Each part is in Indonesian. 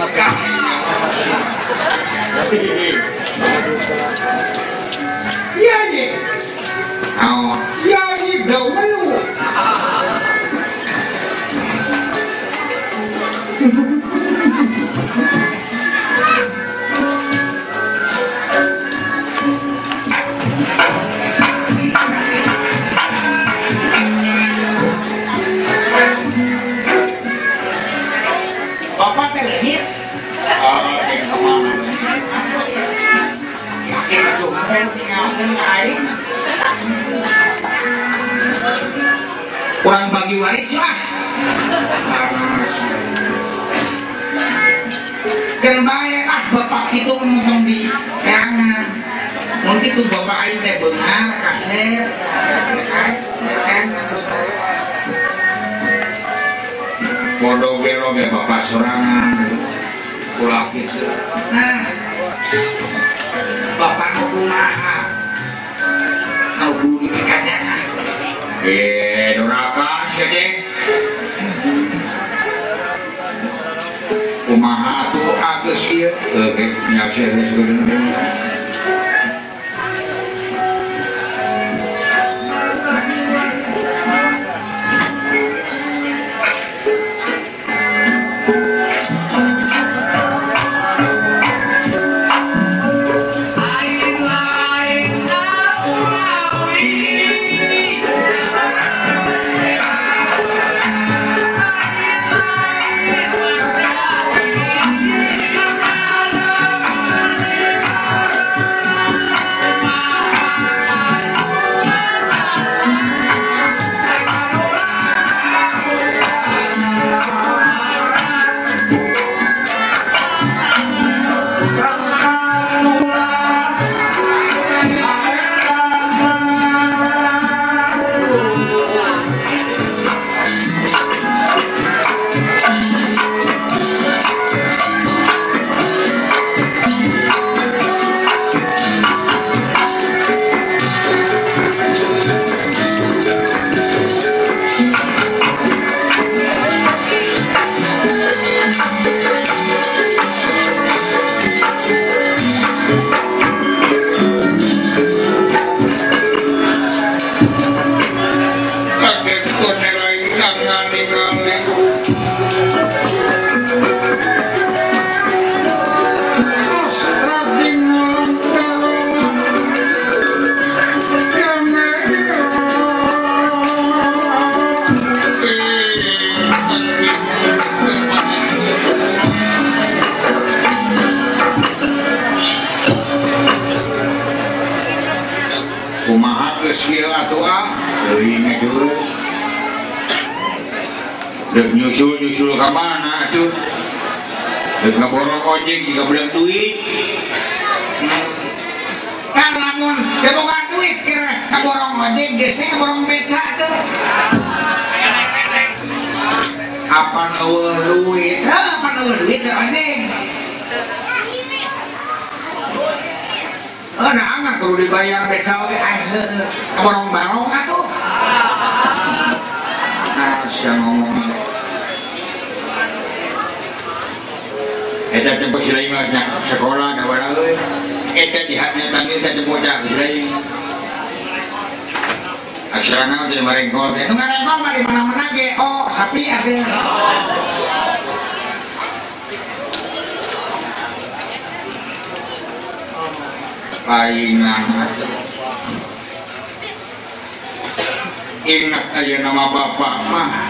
爷 呢？啊，你，呢？怎有。balik siah ah Kerbaya ah bapak itu ngomong di tangan Mungkin tuh bapak ayo teh benar kaset Kodo gelo ya bapak sorangan Pulau gitu Nah Bapak maha, kau bunyi kekatnya Eh, doraka gaat hier aduh udah nyusul-nyusul ke mana aduh Dek ngeborong ojek jika belum duit Kan lamun dia ya buka duit kira ngeborong ojek gesek ngeborong beca tuh Apa ngewer duit? Apa ngewer duit ke ojek? oh, nah, nggak perlu dibayar beca oke, ah, barong-barong atuh bisa ngomong Eta tempat silai mas nak sekolah nak berawe. Eta eh, di hatnya tanggil tak tempat dah silai. Aksara nama jadi merengkol. Itu nggak rengkol mah di mana mana ge. Oh sapi ada. Palingan. Ingat aja nama bapak mah.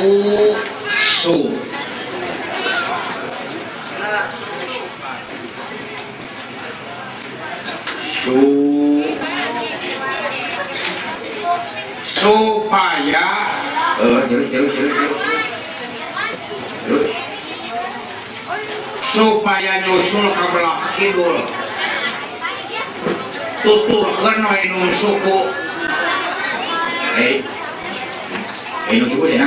Fu Su supaya eh jeruk jeruk jeruk jeruk terus supaya nyusul ke belah kidul tuturkeun nu eh eh suku ya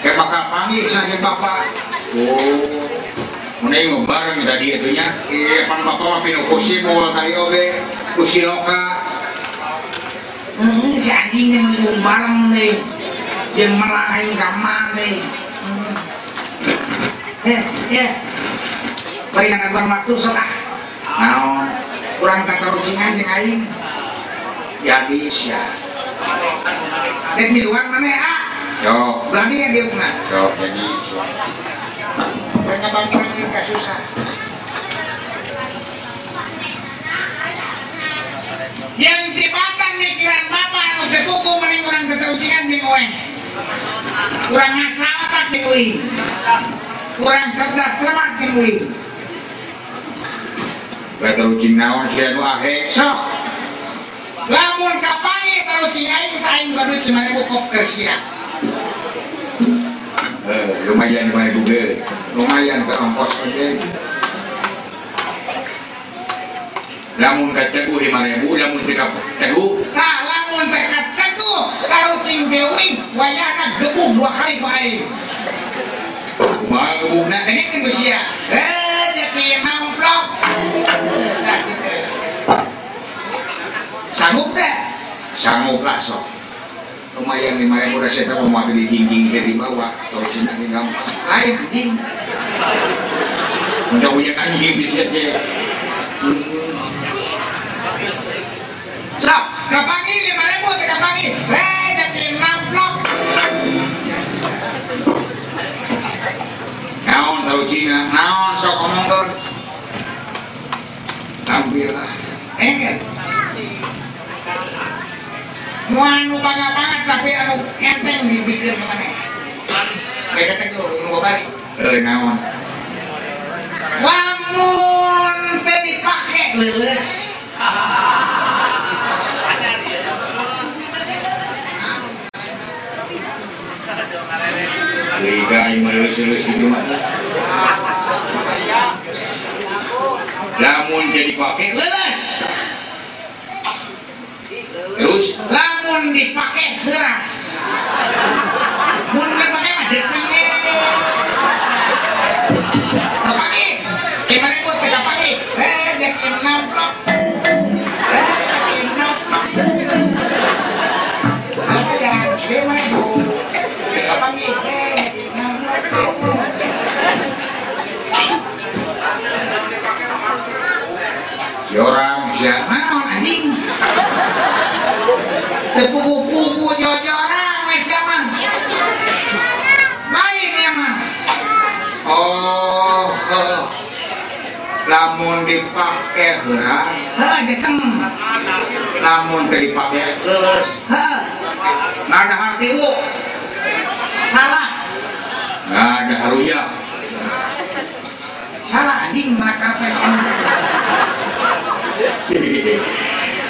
kayak bakal panggil saja bapak oh Menai ngobar tadi itunya, iya pan bapak pinu kusi mau kali oke, kusi loka. Hmm, si anjingnya menunggu bareng nih, yang merahin kamar nih. Hmm. Eh, eh, bari nang agar waktu sok ah. Naon, oh. kurang tak kerucingan yang aing. Jadi sia. Dek eh, miluan mana? ah. Yo. Berani ya dia mah. Yo, jadi banyak-banyak kita susah. Yang tibatan mikiran bapak anu tepuku mending kurang teteucingan jeung oeng. Kurang ngasa otak jeung uing. Kurang cerdas cermat jeung uing. Teteucing naon sih nu ahe? Sok. Lamun kapangi terucing aing tah gaduh 5000 kop keur eh, lumayan may duga lumayan ka ang kos okay? lamun ka tegu di mana ibu lamun tiga tegu nah lamun tiga tegu taruh cimbeling wayana gebu dua kali baik Mau nak ini kan usia, eh jadi mau blok. Sanggup tak? Sanggup lah sok. lumayan lima mereka udah saya tahu mau beli dinding dari bawah atau cina ini gampang ay anjing udah punya anjing di sini sap kapangi lima mana pun kapangi leh jadi namplok naon tahu cina naon sok omong tuh tampil muanu bangga banget tapi anu enteng dipikir mana beda teh tuh nunggu balik renawan lamun teh dipakai lulus Liga yang melulus-lulus itu mah lamun jadi pakai lulus terus lah namun dipakai keras kubu-kubu jor-joran wes zaman main ya mah oh, oh. lamun dipakai keras ha deseng lamun dipakai keras ha nggak ada hati bu salah nggak ada haruya salah anjing mana kafe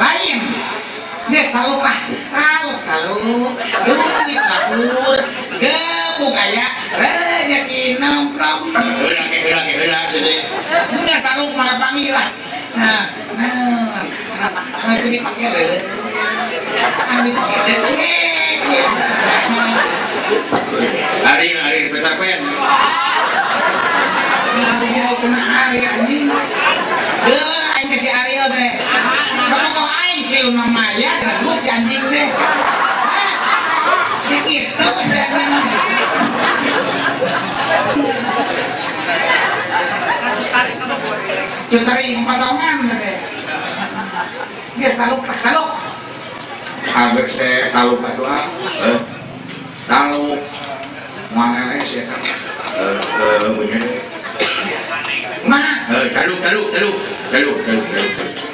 lain Nes taluk lah, taluk taluk, duit lapur, gebuk aja, rezeki nongkrong. Udah ke, udah ke, udah jadi. Nes taluk malah panggil lah. Nah, nah, kenapa? Karena itu dipakai lele. Kan dipakai, jadi rumah Maya bagus si anjing deh gitu saya Cutari potongan deh. Dia selalu taluk. Hampir saya taluk atau eh, apa? Taluk. Mana saya kan? Eh, punya. Mana? Taluk, taluk, taluk, taluk, taluk, taluk.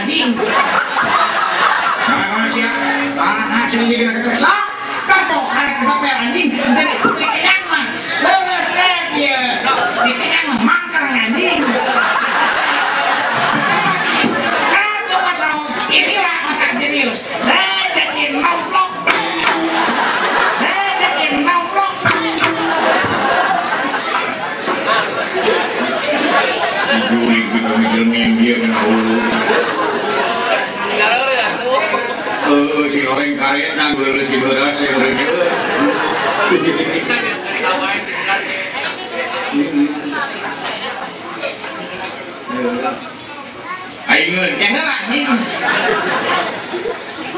anjing mana sih tanah sini kita ketersa kan mau kita per anjing dari dari kenyang mah beres ya di kenyang mah mangkar anjing satu pasang inilah otak jenius rezekin mau doing good on the itu man, giving a whole goreng karya nang leuleut cibeura saya goreng Aing ngeun, ya heula anjing.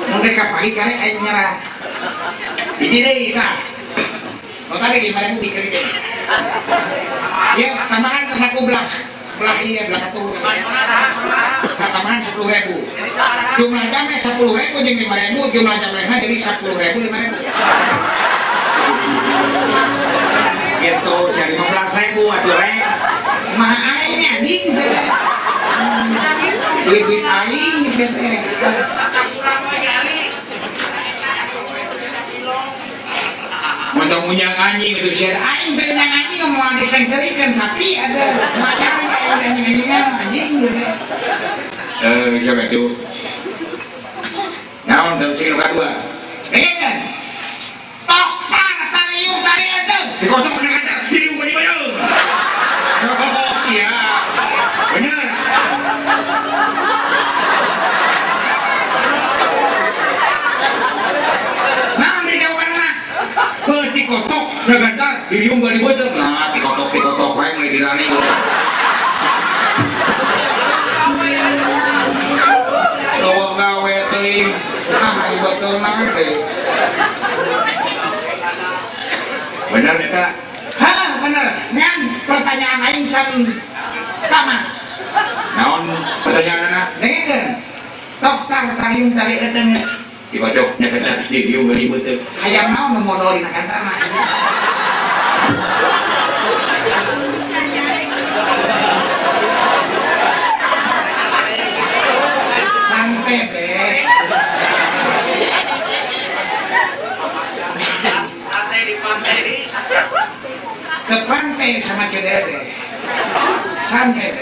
Mun geus kapagi nyerah. Hiji deui nah. Kota lagi mana dikerik. Ya, tambahan belah belakang tuh, satu rekaman sepuluh ribu jumlah jamnya sepuluh ribu jadi lima ribu jumlah jam lainnya jadi sepuluh ribu lima ribu itu saya lima belas ribu aduh rek mah aing anjing saya duit duit aing saya Untuk munyang anjing itu share anjing pengen yang anjing nggak mau disensorikan sapi ada mana anjing anjing anjing gitu. eh coba itu naon dalam segi kedua ingat kan tokpar taliung tali itu dikosong Naganda, bili mong bali wadah. Nah, tikotok-tikotok wae mulai dirani. lari gawe teh. Ah, ibat nanti. Benar neta? Ya, Hah, benar. Ngan pertanyaan aing can pertama. Naon pertanyaan anak? Dengarkan. Dokter tayung tadi datang. Diocok nyeketak studio beli betul. Hayang mau memodol di nakan Sampai deh. Ke pantai sama cedere. Sampai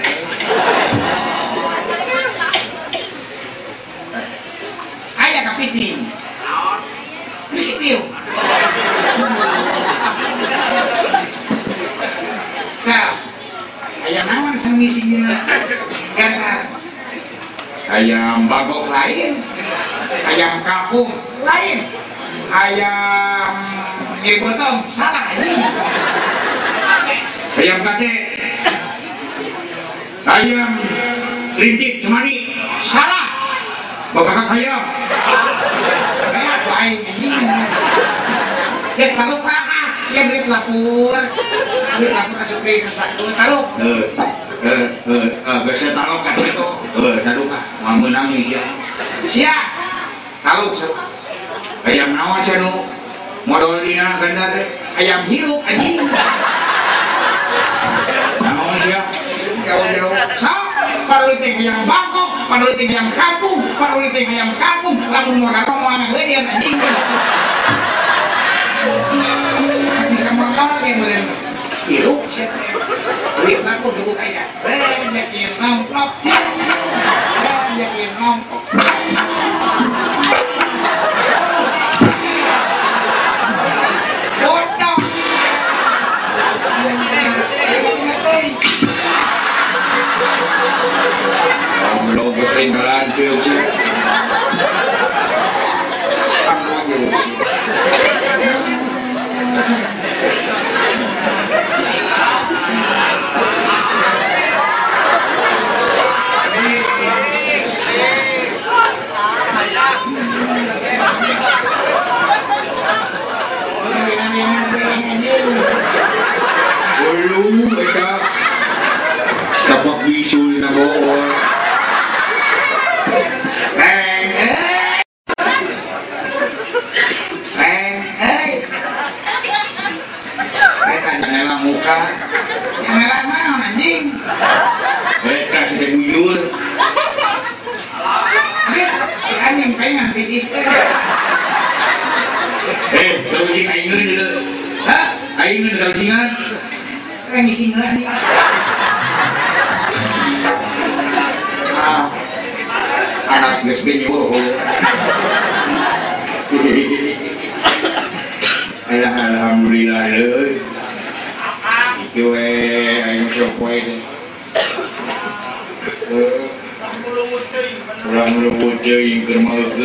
piting. Piting. sah ayam nawan sami singina. Karena ayam bagok lain, ayam kampung lain, ayam ibotong eh, salah ini. Ayam kate, ayam rintik cemani salah. Bapak ayam dia selalu paham dia ke satu eh, eh, eh. ah, taruh biasa taruh kan taruh mau menang taruh ayam nawa ya, nu modal ganda ayam hirup anjing nawa ya. ya yang bangkok paruliting yang kampung paruliting yang kampung lamun modal mau anak dia anjing bisa thì lúc sinh chưa Yeah.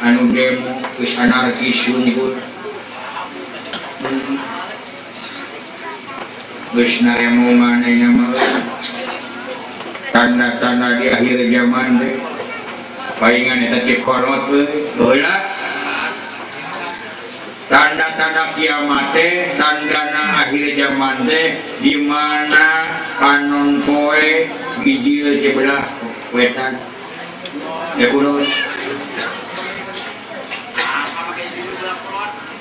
अ श षणरे ममाने र जमाफने क मातेे ना अर जमाे माण आन प विज ज ब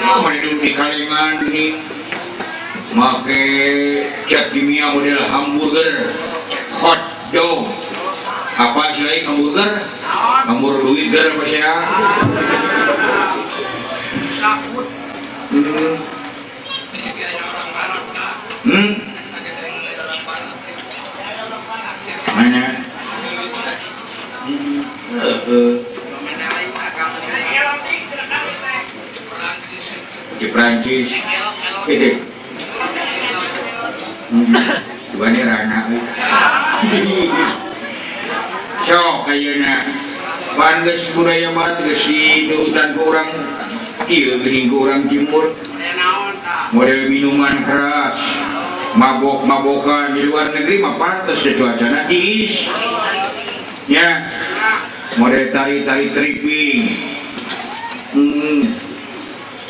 ख मा चतिमिया हम मूदर खट जो हपामुदरर ईशया panaya sih hutan kurang kurang Timur model minuman keras mabukkmabokan di luar negeritas de cuacais ya model tari-tari trip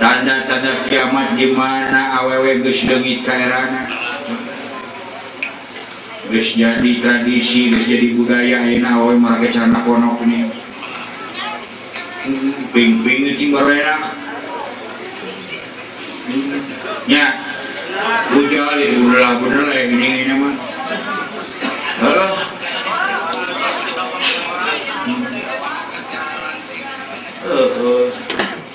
tanda-tanda kiamat dimana AwW guys de cairana guys jadi tradisi menjadi budaya iniW markna konok pingpingji merenya Hal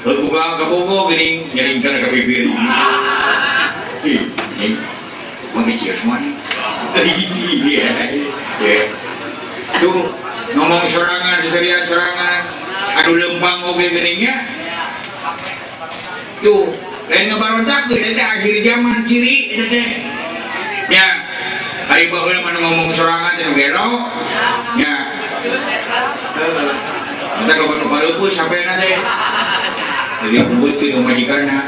Lalu buka ke popo gini, nyeringkan ke bibir. Ini, mengecil semua nih. Iya, iya. tuh ngomong serangan, seserian serangan. Aduh lempang oke geningnya. Tuh, lain ngebarontak tuh, itu akhir zaman ciri, itu Ya, hari bahwa mana ngomong serangan, itu gelo. Ya. Kita kapan-kapan lupa sampai nanti jadi kumpul itu yang majikannya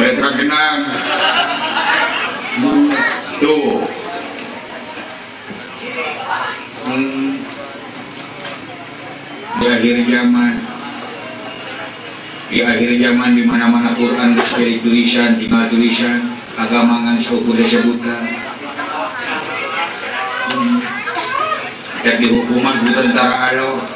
Letra genang Tuh Di akhir zaman Di akhir zaman di mana mana Quran dari tulisan, tinggal tulisan Agama ngan seukur disebutan hmm. Dan hukuman bukan tentara Allah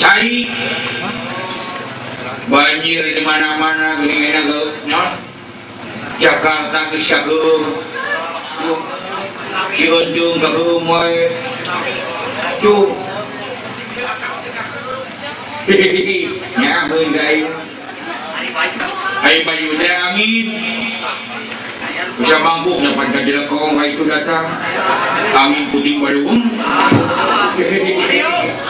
cari banjir di mana-mana gini enak nyot Jakarta ke Syagur Cianjung ke Rumoy Cuk Ya bendai Ayo bayu teh amin Bisa mampu dapat kajilah kong itu datang Angin putih baru Hehehe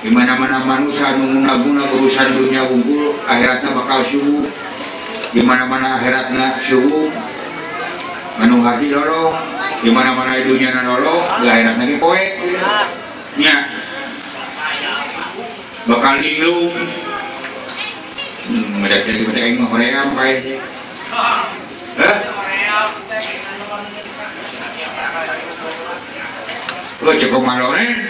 dimana-mana manusia mengguna-guna urusan dunia unggul akhiratnya bakal subuh dimana-mana akhiratnya subuh menung hati lolong dimana-mana dunia na gak di lagi ini ya bakal linglung hmm, ada jadi macam yang Korea apa ya Hah? Lo oh, cukup malone, eh?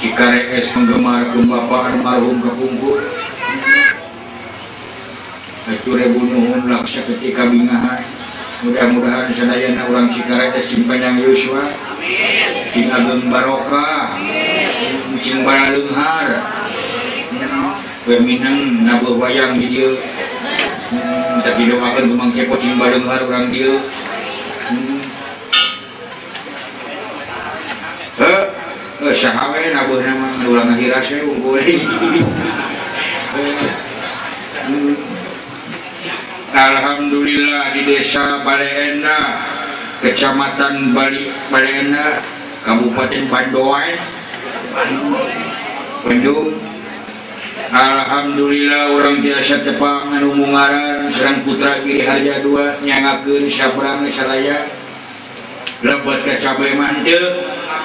Ikare es penggemar kum bapak almarhum kepungkur Acure bunuhun laksa ketika bingahan Mudah-mudahan senayan orang Cikare es simpanjang Yuswa Cing ageng barokah Cing bara lenghar Peminang nabuh wayang di dia hmm, Tapi doakan kemang cepo cing bara lenghar orang dia Alhamdulillah di desa Balleenda Kecamatan Bali Balenda Kabupaten Padoai Alhamdulillah orang desa tepang umumaran Serang Putra Gija 2nyangkenya wisata saya lebat ke cabeai manje dan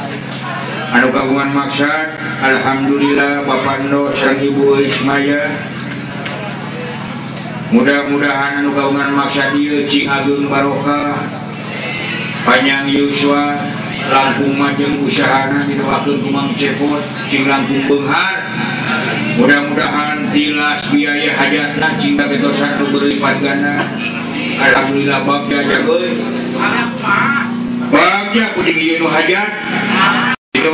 ukaanmaksud Alhamdulillah Bapaknndosahibu Ismaya mudah-mudahan ukaungan maksaatgung Barooka panjang yuswa lampumaem ushanaang Ceput lampu penghar mudah-mudahan jelas biaya hadja cintadospat Alhamdulillah bagdaja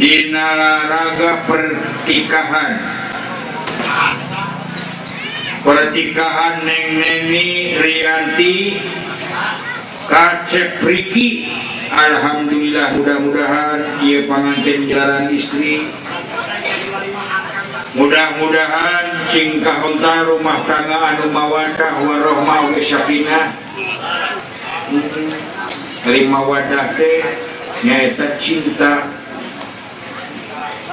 raga pertikahan pertikahan nengneni Rianti kacep Briiki Alhamdulillah mudah-mudahan ia panganin jalan istri mudah-mudahan cingka Honta rumah tanggaan rumah wadah warohmayapin lima wadah de nya cinta kita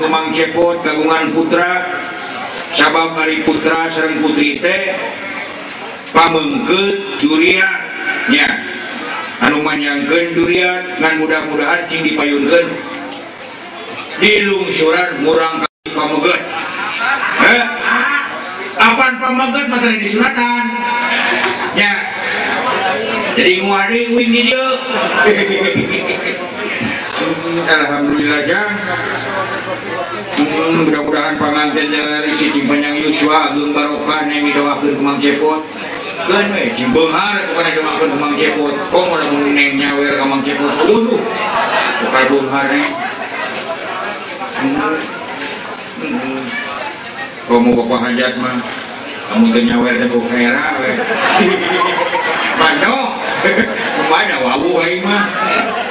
wamang Cepot gabungan Putra cabah hari Putra sering putri teh pameg ke Julianya anuman yang gend durian dengan mudah-muda ancing dipaunken dilung surat murang paan pa materi diatan jadi war Alhamdulillah hmm, mudah-mudahan pengantin dari sisi panjang Yuswa belum barokah yang didoakan kemang cepot kan we jimbong harap kepada doakan kemang cepot kok mau lamun neng nyawer kemang cepot seluruh bukan bung hari hmm. hmm. kamu bapak hajat mah kamu tuh nyawer dan bukera we bandok kemana wawu aing mah